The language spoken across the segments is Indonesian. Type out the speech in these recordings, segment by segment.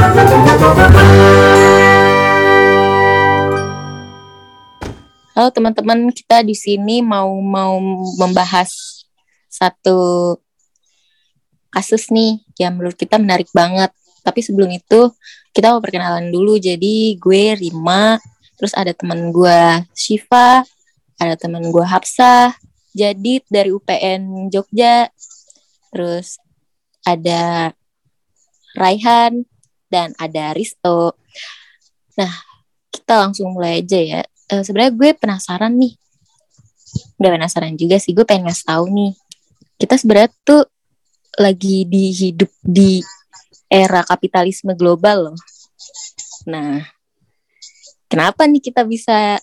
Halo teman-teman, kita di sini mau mau membahas satu kasus nih yang menurut kita menarik banget. Tapi sebelum itu kita mau perkenalan dulu. Jadi gue Rima, terus ada teman gue Shiva, ada teman gue Hapsah, Jadit dari UPN Jogja, terus ada Raihan dan ada Risto. Nah, kita langsung mulai aja ya. Uh, sebenarnya gue penasaran nih. Gak penasaran juga sih gue pengen ngasih tahu nih. Kita sebenarnya tuh lagi di hidup di era kapitalisme global loh. Nah kenapa nih kita bisa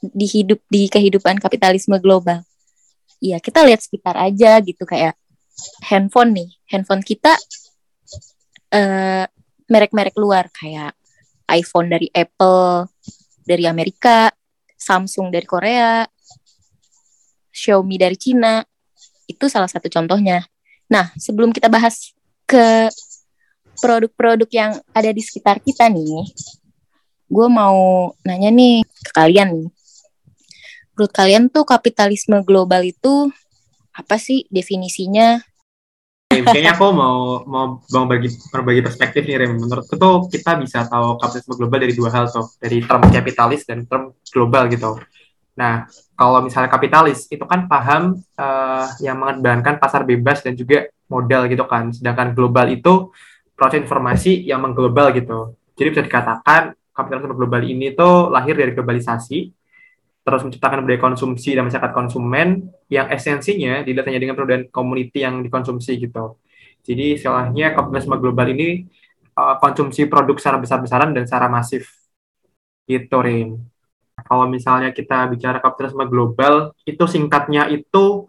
dihidup di kehidupan kapitalisme global? Ya kita lihat sekitar aja gitu kayak handphone nih. Handphone kita uh, merek-merek luar kayak iPhone dari Apple dari Amerika Samsung dari Korea, Xiaomi dari Cina. Itu salah satu contohnya. Nah, sebelum kita bahas ke produk-produk yang ada di sekitar kita nih, gue mau nanya nih ke kalian nih. Menurut kalian tuh kapitalisme global itu apa sih definisinya? Kayaknya aku mau mau mau bagi berbagi perspektif nih Rem. Menurutku tuh kita bisa tahu kapitalisme global dari dua hal tuh, dari term kapitalis dan term global gitu. Nah, kalau misalnya kapitalis itu kan paham uh, yang mengedepankan pasar bebas dan juga modal gitu kan. Sedangkan global itu proses informasi yang mengglobal gitu. Jadi bisa dikatakan kapitalisme global ini tuh lahir dari globalisasi terus menciptakan budaya konsumsi dan masyarakat konsumen yang esensinya dilatihnya dengan perubahan community yang dikonsumsi gitu. Jadi istilahnya kapitalisme global ini uh, konsumsi produk secara besar-besaran dan secara masif. Gitu, Rin. Kalau misalnya kita bicara kapitalisme global, itu singkatnya itu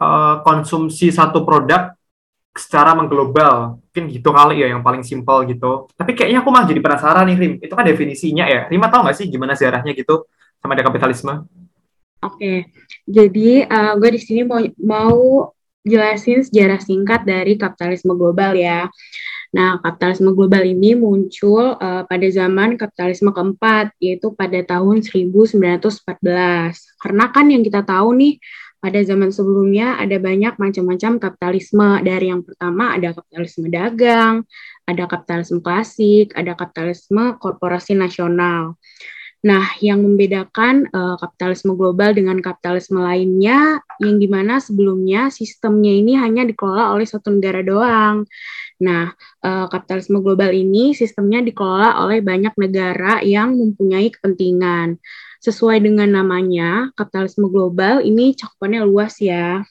uh, konsumsi satu produk secara mengglobal. Mungkin gitu kali ya yang paling simpel gitu. Tapi kayaknya aku mah jadi penasaran nih, Rim. Itu kan definisinya ya. Rima tahu nggak sih gimana sejarahnya gitu? Sama ada kapitalisme? Oke, okay. jadi uh, gue di sini mau mau jelasin sejarah singkat dari kapitalisme global ya. Nah, kapitalisme global ini muncul uh, pada zaman kapitalisme keempat, yaitu pada tahun 1914. Karena kan yang kita tahu nih, pada zaman sebelumnya ada banyak macam-macam kapitalisme. Dari yang pertama ada kapitalisme dagang, ada kapitalisme klasik, ada kapitalisme korporasi nasional. Nah, yang membedakan uh, kapitalisme global dengan kapitalisme lainnya, yang di mana sebelumnya sistemnya ini hanya dikelola oleh satu negara doang. Nah, uh, kapitalisme global ini sistemnya dikelola oleh banyak negara yang mempunyai kepentingan. Sesuai dengan namanya, kapitalisme global ini cakupannya luas ya.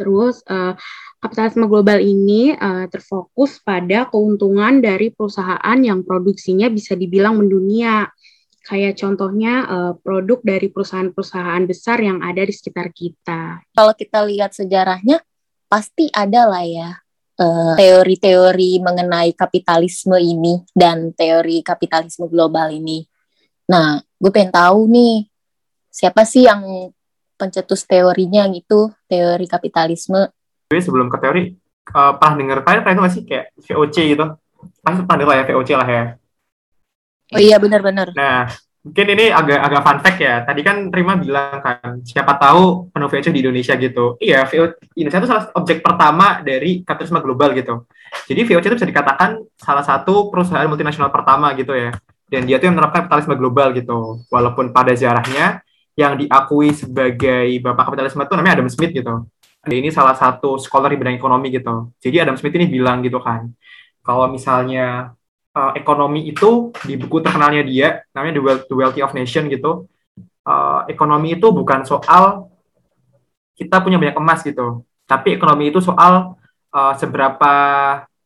Terus, uh, kapitalisme global ini uh, terfokus pada keuntungan dari perusahaan yang produksinya bisa dibilang mendunia kayak contohnya uh, produk dari perusahaan-perusahaan besar yang ada di sekitar kita. Kalau kita lihat sejarahnya, pasti ada lah ya eh, teori-teori mengenai kapitalisme ini dan teori kapitalisme global ini. Nah, gue pengen tahu nih, siapa sih yang pencetus teorinya gitu, teori kapitalisme? Gue sebelum ke teori, uh, pernah denger, kalian pernah itu gak sih kayak VOC gitu? Pasti pernah denger lah ya, VOC lah ya Oh iya benar-benar. Nah, mungkin ini agak agak fun fact ya. Tadi kan Rima bilang kan, siapa tahu penuh VOC di Indonesia gitu. Iya, VOC Indonesia itu salah objek pertama dari kapitalisme global gitu. Jadi VOC itu bisa dikatakan salah satu perusahaan multinasional pertama gitu ya. Dan dia tuh yang menerapkan kapitalisme global gitu. Walaupun pada sejarahnya yang diakui sebagai bapak kapitalisme itu namanya Adam Smith gitu. Dan ini salah satu scholar di bidang ekonomi gitu. Jadi Adam Smith ini bilang gitu kan, kalau misalnya uh, ekonomi itu di buku terkenalnya dia namanya The, Wealth, The Wealthy of Nation gitu. Uh, ekonomi itu bukan soal kita punya banyak emas gitu. Tapi ekonomi itu soal uh, seberapa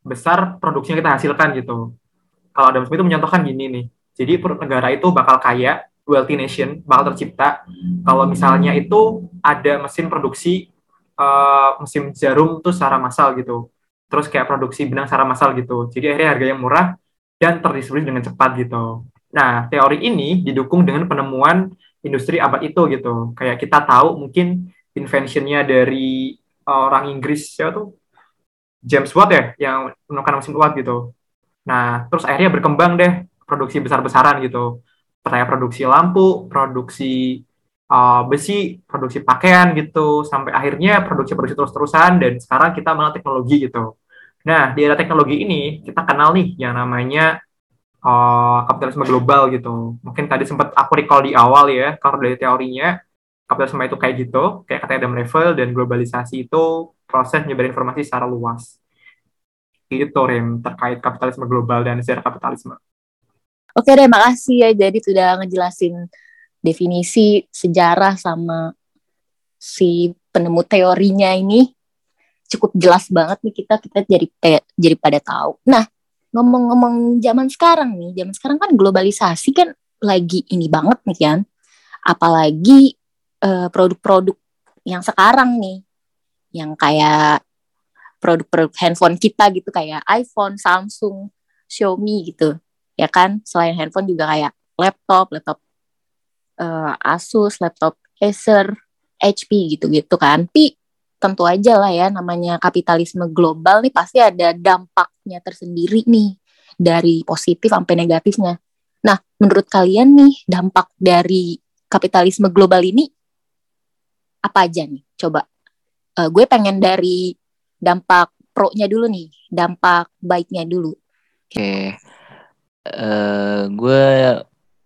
besar produksi yang kita hasilkan gitu. Kalau Adam Smith itu menyontohkan gini nih. Jadi negara itu bakal kaya wealthy nation bakal tercipta. Kalau misalnya itu ada mesin produksi uh, mesin jarum tuh secara massal gitu. Terus kayak produksi benang secara massal gitu. Jadi akhirnya harga yang murah dan terdistribusi dengan cepat gitu. Nah, teori ini didukung dengan penemuan industri abad itu gitu. Kayak kita tahu mungkin inventionnya dari orang Inggris ya tuh James Watt ya yang menemukan mesin Watt gitu. Nah, terus akhirnya berkembang deh produksi besar-besaran gitu. Pertanyaan produksi lampu, produksi uh, besi, produksi pakaian gitu, sampai akhirnya produksi-produksi terus-terusan dan sekarang kita mengenal teknologi gitu. Nah, di era teknologi ini kita kenal nih yang namanya uh, kapitalisme global gitu. Mungkin tadi sempat aku recall di awal ya, kalau dari teorinya kapitalisme itu kayak gitu, kayak kata Adam Level dan globalisasi itu proses menyebar informasi secara luas. Itu Rem terkait kapitalisme global dan sejarah kapitalisme. Oke deh, makasih ya. Jadi sudah ngejelasin definisi sejarah sama si penemu teorinya ini cukup jelas banget nih kita kita jadi jadi pada tahu. Nah, ngomong-ngomong zaman sekarang nih, zaman sekarang kan globalisasi kan lagi ini banget nih kan. Apalagi eh, produk-produk yang sekarang nih yang kayak produk-produk handphone kita gitu kayak iPhone, Samsung, Xiaomi gitu. Ya kan? Selain handphone juga kayak laptop, laptop uh, Asus, laptop Acer, HP gitu-gitu kan. Tapi tentu aja lah ya namanya kapitalisme global nih pasti ada dampaknya tersendiri nih dari positif sampai negatifnya. Nah, menurut kalian nih dampak dari kapitalisme global ini apa aja nih? Coba uh, gue pengen dari dampak pro-nya dulu nih, dampak baiknya dulu. Oke, uh, gue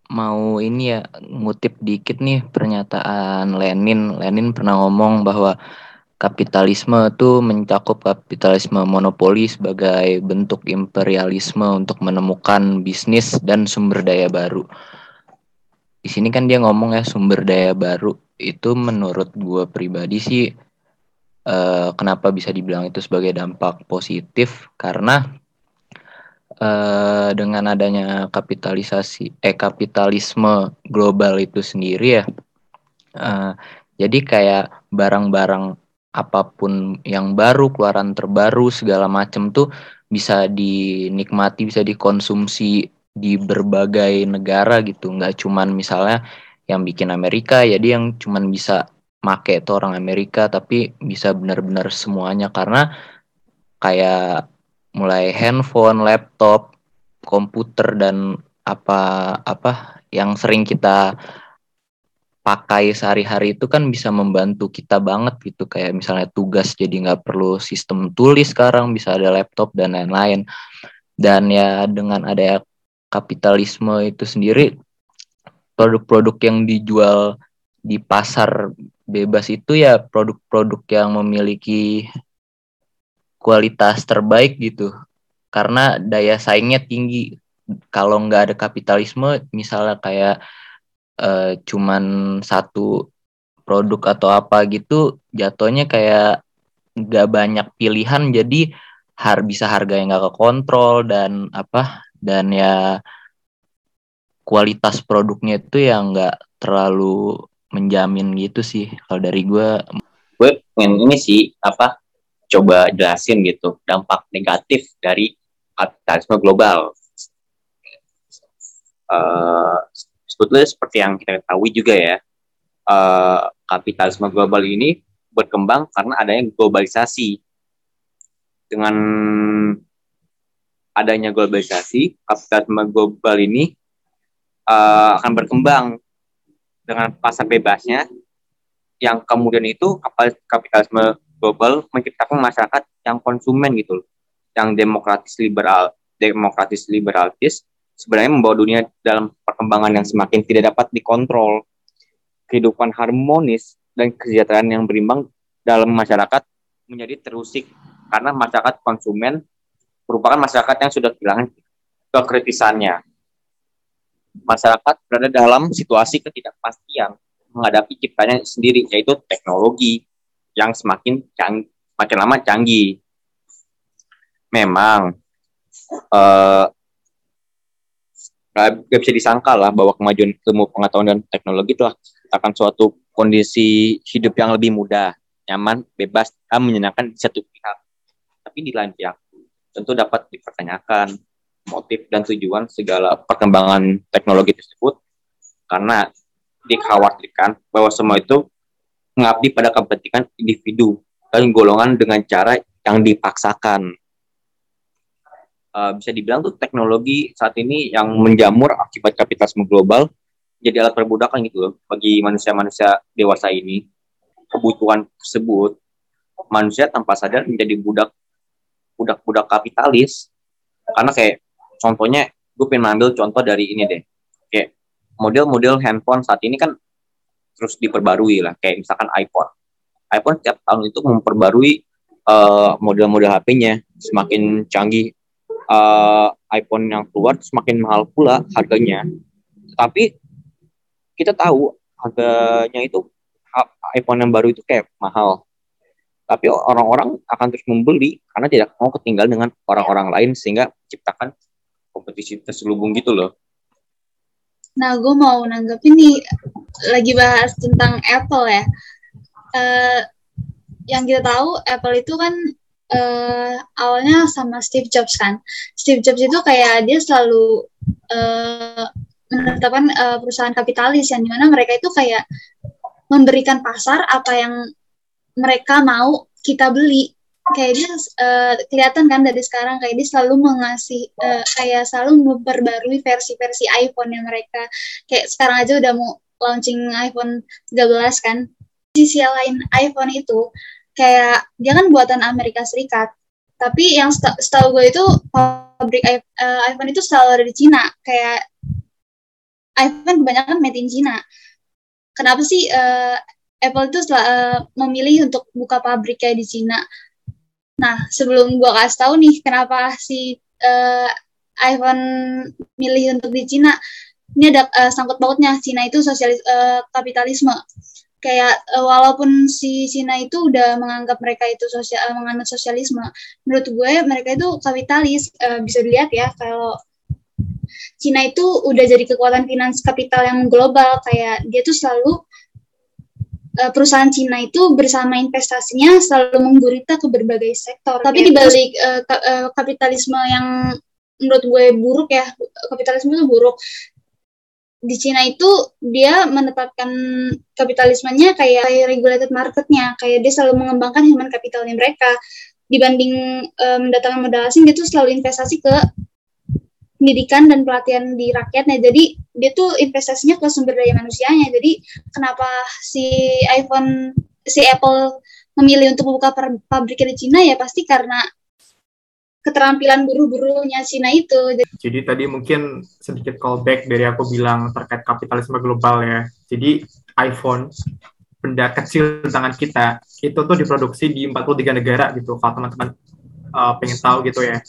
mau ini ya ngutip dikit nih pernyataan Lenin. Lenin pernah ngomong bahwa kapitalisme itu mencakup kapitalisme monopoli sebagai bentuk imperialisme untuk menemukan bisnis dan sumber daya baru. Di sini kan dia ngomong ya sumber daya baru itu menurut gue pribadi sih uh, kenapa bisa dibilang itu sebagai dampak positif karena uh, dengan adanya kapitalisasi eh kapitalisme global itu sendiri ya uh, jadi kayak barang-barang apa pun yang baru, keluaran terbaru segala macam tuh bisa dinikmati, bisa dikonsumsi di berbagai negara gitu. Nggak cuman misalnya yang bikin Amerika, jadi yang cuman bisa make itu orang Amerika, tapi bisa benar-benar semuanya karena kayak mulai handphone, laptop, komputer dan apa apa yang sering kita pakai sehari-hari itu kan bisa membantu kita banget gitu. Kayak misalnya tugas jadi nggak perlu sistem tulis sekarang bisa ada laptop dan lain-lain. Dan ya dengan ada kapitalisme itu sendiri produk-produk yang dijual di pasar bebas itu ya produk-produk yang memiliki kualitas terbaik gitu. Karena daya saingnya tinggi. Kalau nggak ada kapitalisme misalnya kayak uh, cuman satu produk atau apa gitu jatuhnya kayak nggak banyak pilihan jadi har bisa harga yang nggak kekontrol dan apa dan ya kualitas produknya itu yang nggak terlalu menjamin gitu sih. Kalau dari gue gue pengen ini sih apa coba jelasin gitu dampak negatif dari kapitalisme global. Uh, sebetulnya seperti yang kita ketahui juga ya, uh, kapitalisme global ini berkembang karena adanya globalisasi. Dengan adanya globalisasi, kapitalisme global ini uh, akan berkembang dengan pasar bebasnya, yang kemudian itu kapitalisme global menciptakan masyarakat yang konsumen gitu, yang demokratis liberal, demokratis liberalis sebenarnya membawa dunia dalam perkembangan yang semakin tidak dapat dikontrol. Kehidupan harmonis dan kesejahteraan yang berimbang dalam masyarakat menjadi terusik karena masyarakat konsumen merupakan masyarakat yang sudah kehilangan kekritisannya. Masyarakat berada dalam situasi ketidakpastian menghadapi ciptanya sendiri yaitu teknologi yang semakin canggih, makin lama canggih. Memang uh, gak bisa disangka lah bahwa kemajuan ilmu pengetahuan dan teknologi telah akan suatu kondisi hidup yang lebih mudah, nyaman, bebas, dan menyenangkan di satu pihak. Tapi di lain pihak tentu dapat dipertanyakan motif dan tujuan segala perkembangan teknologi tersebut karena dikhawatirkan bahwa semua itu mengabdi pada kepentingan individu dan golongan dengan cara yang dipaksakan. Uh, bisa dibilang tuh teknologi saat ini yang menjamur akibat kapitalisme global jadi alat perbudakan gitu loh bagi manusia-manusia dewasa ini. Kebutuhan tersebut manusia tanpa sadar menjadi budak budak-budak kapitalis. Karena kayak contohnya gue pengen ambil contoh dari ini deh. Kayak model-model handphone saat ini kan terus diperbarui lah kayak misalkan iPhone. iPhone setiap tahun itu memperbarui uh, model-model HP-nya semakin canggih uh, iPhone yang keluar semakin mahal pula harganya tapi kita tahu harganya itu iPhone yang baru itu kayak mahal. Tapi orang-orang akan terus membeli karena tidak mau ketinggalan dengan orang-orang lain sehingga menciptakan kompetisi terselubung gitu loh. Nah, gue mau nanggepin nih lagi bahas tentang Apple ya. Uh, yang kita tahu Apple itu kan uh, awalnya sama Steve Jobs kan. Steve Jobs itu kayak dia selalu uh, menetapkan uh, perusahaan kapitalis yang di mana mereka itu kayak memberikan pasar apa yang mereka mau kita beli. Kayak dia uh, kelihatan kan dari sekarang kayak dia selalu mengasih uh, kayak selalu memperbarui versi-versi iPhone yang mereka. Kayak sekarang aja udah mau launching iPhone 13 kan. Sisi lain iPhone itu kayak dia kan buatan Amerika Serikat tapi yang setahu gue itu pabrik iPhone itu selalu ada di Cina kayak iPhone kebanyakan made in China. Kenapa sih uh, Apple itu uh, memilih untuk buka pabrik kayak di Cina? Nah, sebelum gua kasih tahu nih kenapa si uh, iPhone milih untuk di Cina, ini ada uh, sangkut pautnya. Cina itu sosialis uh, kapitalisme. Kayak uh, walaupun si Cina itu udah menganggap mereka itu sosial uh, menganut sosialisme, menurut gue mereka itu kapitalis. Uh, bisa dilihat ya kalau Cina itu udah jadi kekuatan finans kapital yang global kayak dia tuh selalu uh, perusahaan Cina itu bersama investasinya selalu menggurita ke berbagai sektor. Tapi di balik uh, kapitalisme yang menurut gue buruk ya, kapitalisme itu buruk. Di Cina itu dia menetapkan kapitalismenya kayak, regulated marketnya, kayak dia selalu mengembangkan human capitalnya mereka dibanding um, mendatangkan modal asing dia tuh selalu investasi ke pendidikan dan pelatihan di rakyatnya. Jadi dia tuh investasinya ke sumber daya manusianya. Jadi kenapa si iPhone, si Apple memilih untuk membuka pabriknya di Cina ya pasti karena keterampilan buru-burunya Cina itu. Jadi tadi mungkin sedikit callback dari aku bilang terkait kapitalisme global ya. Jadi iPhone benda kecil tangan kita itu tuh diproduksi di 43 negara gitu kalau teman-teman uh, pengen tahu gitu ya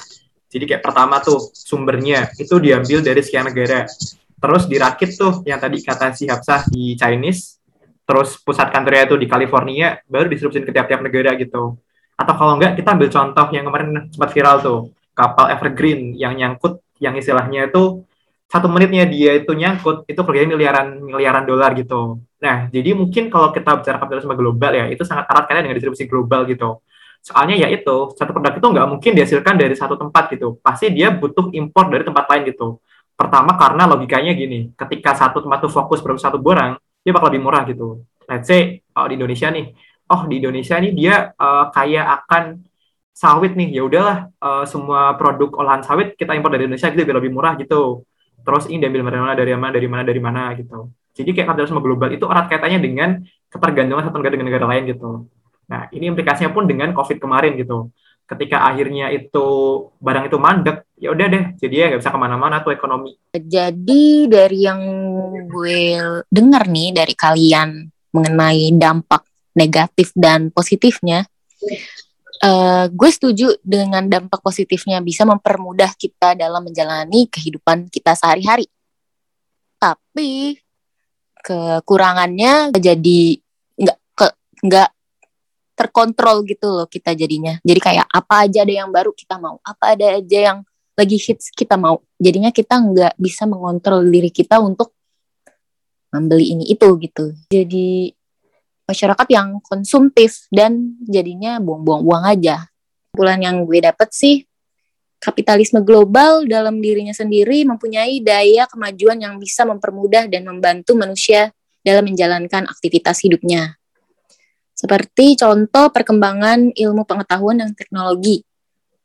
jadi kayak pertama tuh sumbernya itu diambil dari sekian negara. Terus dirakit tuh yang tadi kata si Hapsah di Chinese, terus pusat kantornya itu di California, baru distribusi ke tiap-tiap negara gitu. Atau kalau enggak, kita ambil contoh yang kemarin sempat viral tuh, kapal Evergreen yang nyangkut, yang istilahnya itu satu menitnya dia itu nyangkut, itu kerugian miliaran miliaran dolar gitu. Nah, jadi mungkin kalau kita bicara kapitalisme global ya, itu sangat erat kaitan dengan distribusi global gitu. Soalnya ya itu, satu produk itu nggak mungkin dihasilkan dari satu tempat gitu. Pasti dia butuh impor dari tempat lain gitu. Pertama karena logikanya gini, ketika satu tempat itu fokus pada satu barang, dia bakal lebih murah gitu. Let's say oh, di Indonesia nih, oh di Indonesia nih dia uh, kayak akan sawit nih, ya udahlah uh, semua produk olahan sawit kita impor dari Indonesia gitu biar lebih murah gitu. Terus ini diambil dari mana, dari mana, dari mana, dari mana gitu. Jadi kayak kapitalisme global itu erat kaitannya dengan ketergantungan satu negara dengan negara lain gitu. Nah, ini implikasinya pun dengan COVID kemarin gitu. Ketika akhirnya itu barang itu mandek, ya udah deh, jadi ya nggak bisa ke mana-mana tuh ekonomi. Jadi dari yang gue dengar nih dari kalian mengenai dampak negatif dan positifnya, uh, gue setuju dengan dampak positifnya bisa mempermudah kita dalam menjalani kehidupan kita sehari-hari. Tapi kekurangannya jadi nggak nggak terkontrol gitu loh kita jadinya. Jadi kayak apa aja ada yang baru kita mau, apa ada aja yang lagi hits kita mau. Jadinya kita nggak bisa mengontrol diri kita untuk membeli ini itu gitu. Jadi masyarakat yang konsumtif dan jadinya buang-buang uang aja. Pulang yang gue dapet sih kapitalisme global dalam dirinya sendiri mempunyai daya kemajuan yang bisa mempermudah dan membantu manusia dalam menjalankan aktivitas hidupnya seperti contoh perkembangan ilmu pengetahuan dan teknologi.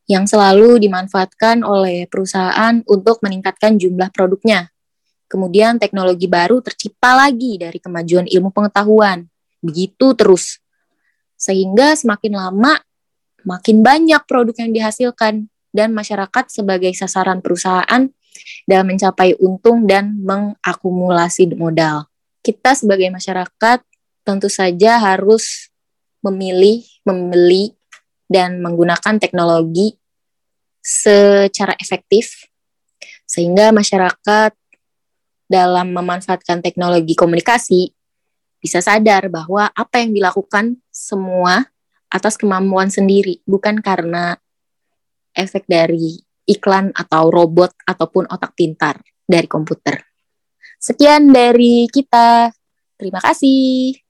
yang selalu dimanfaatkan oleh perusahaan untuk meningkatkan jumlah produknya. Kemudian teknologi baru tercipta lagi dari kemajuan ilmu pengetahuan. Begitu terus. Sehingga semakin lama makin banyak produk yang dihasilkan dan masyarakat sebagai sasaran perusahaan dalam mencapai untung dan mengakumulasi modal. Kita sebagai masyarakat tentu saja harus memilih, membeli, dan menggunakan teknologi secara efektif sehingga masyarakat dalam memanfaatkan teknologi komunikasi bisa sadar bahwa apa yang dilakukan semua atas kemampuan sendiri bukan karena efek dari iklan atau robot ataupun otak pintar dari komputer. Sekian dari kita. Terima kasih.